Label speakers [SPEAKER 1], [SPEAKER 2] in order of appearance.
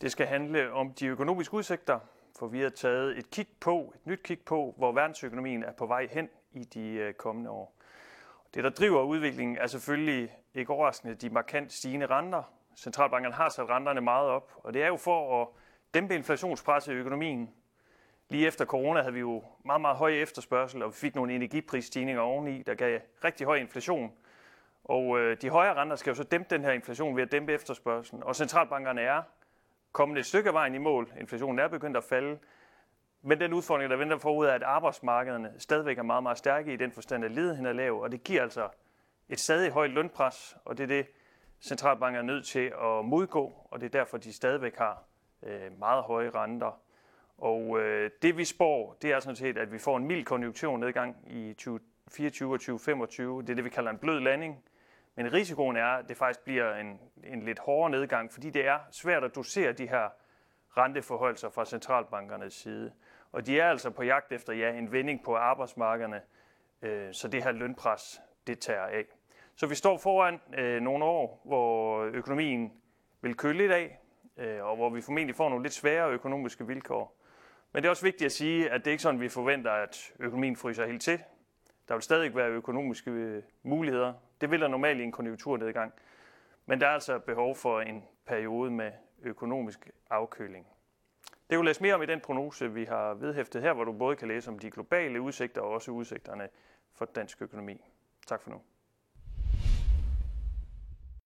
[SPEAKER 1] Det skal handle om de økonomiske udsigter, for vi har taget et kig på, et nyt kig på, hvor verdensøkonomien er på vej hen i de øh, kommende år. Det, der driver udviklingen, er selvfølgelig ikke overraskende de markant stigende renter. Centralbankerne har sat renterne meget op, og det er jo for at dæmpe inflationspresset i økonomien. Lige efter corona havde vi jo meget, meget høj efterspørgsel, og vi fik nogle energiprisstigninger oveni, der gav rigtig høj inflation. Og øh, de højere renter skal jo så dæmpe den her inflation ved at dæmpe efterspørgselen. Og centralbankerne er kommet et stykke af vejen i mål. Inflationen er begyndt at falde. Men den udfordring, der venter forud, er, at arbejdsmarkederne stadigvæk er meget, meget stærke i den forstand, at ledigheden er lav, og det giver altså et stadig højt lønpres, og det er det, centralbanker er nødt til at modgå, og det er derfor, de stadigvæk har øh, meget høje renter. Og øh, det vi spår, det er sådan set, at vi får en mild konjunkturnedgang i 2024 og 2025. Det er det, vi kalder en blød landing. Men risikoen er, at det faktisk bliver en, en lidt hårdere nedgang, fordi det er svært at dosere de her renteforholdelser fra centralbankernes side. Og de er altså på jagt efter ja, en vending på arbejdsmarkederne, øh, så det her lønpres, det tager af. Så vi står foran øh, nogle år, hvor økonomien vil køle lidt af, øh, og hvor vi formentlig får nogle lidt svære økonomiske vilkår. Men det er også vigtigt at sige, at det er ikke sådan, vi forventer, at økonomien fryser helt til. Der vil stadig være økonomiske øh, muligheder. Det vil der normalt i en konjunkturnedgang. Men der er altså behov for en periode med økonomisk afkøling. Det vil læse mere om i den prognose, vi har vedhæftet her, hvor du både kan læse om de globale udsigter og også udsigterne for dansk økonomi. Tak for nu.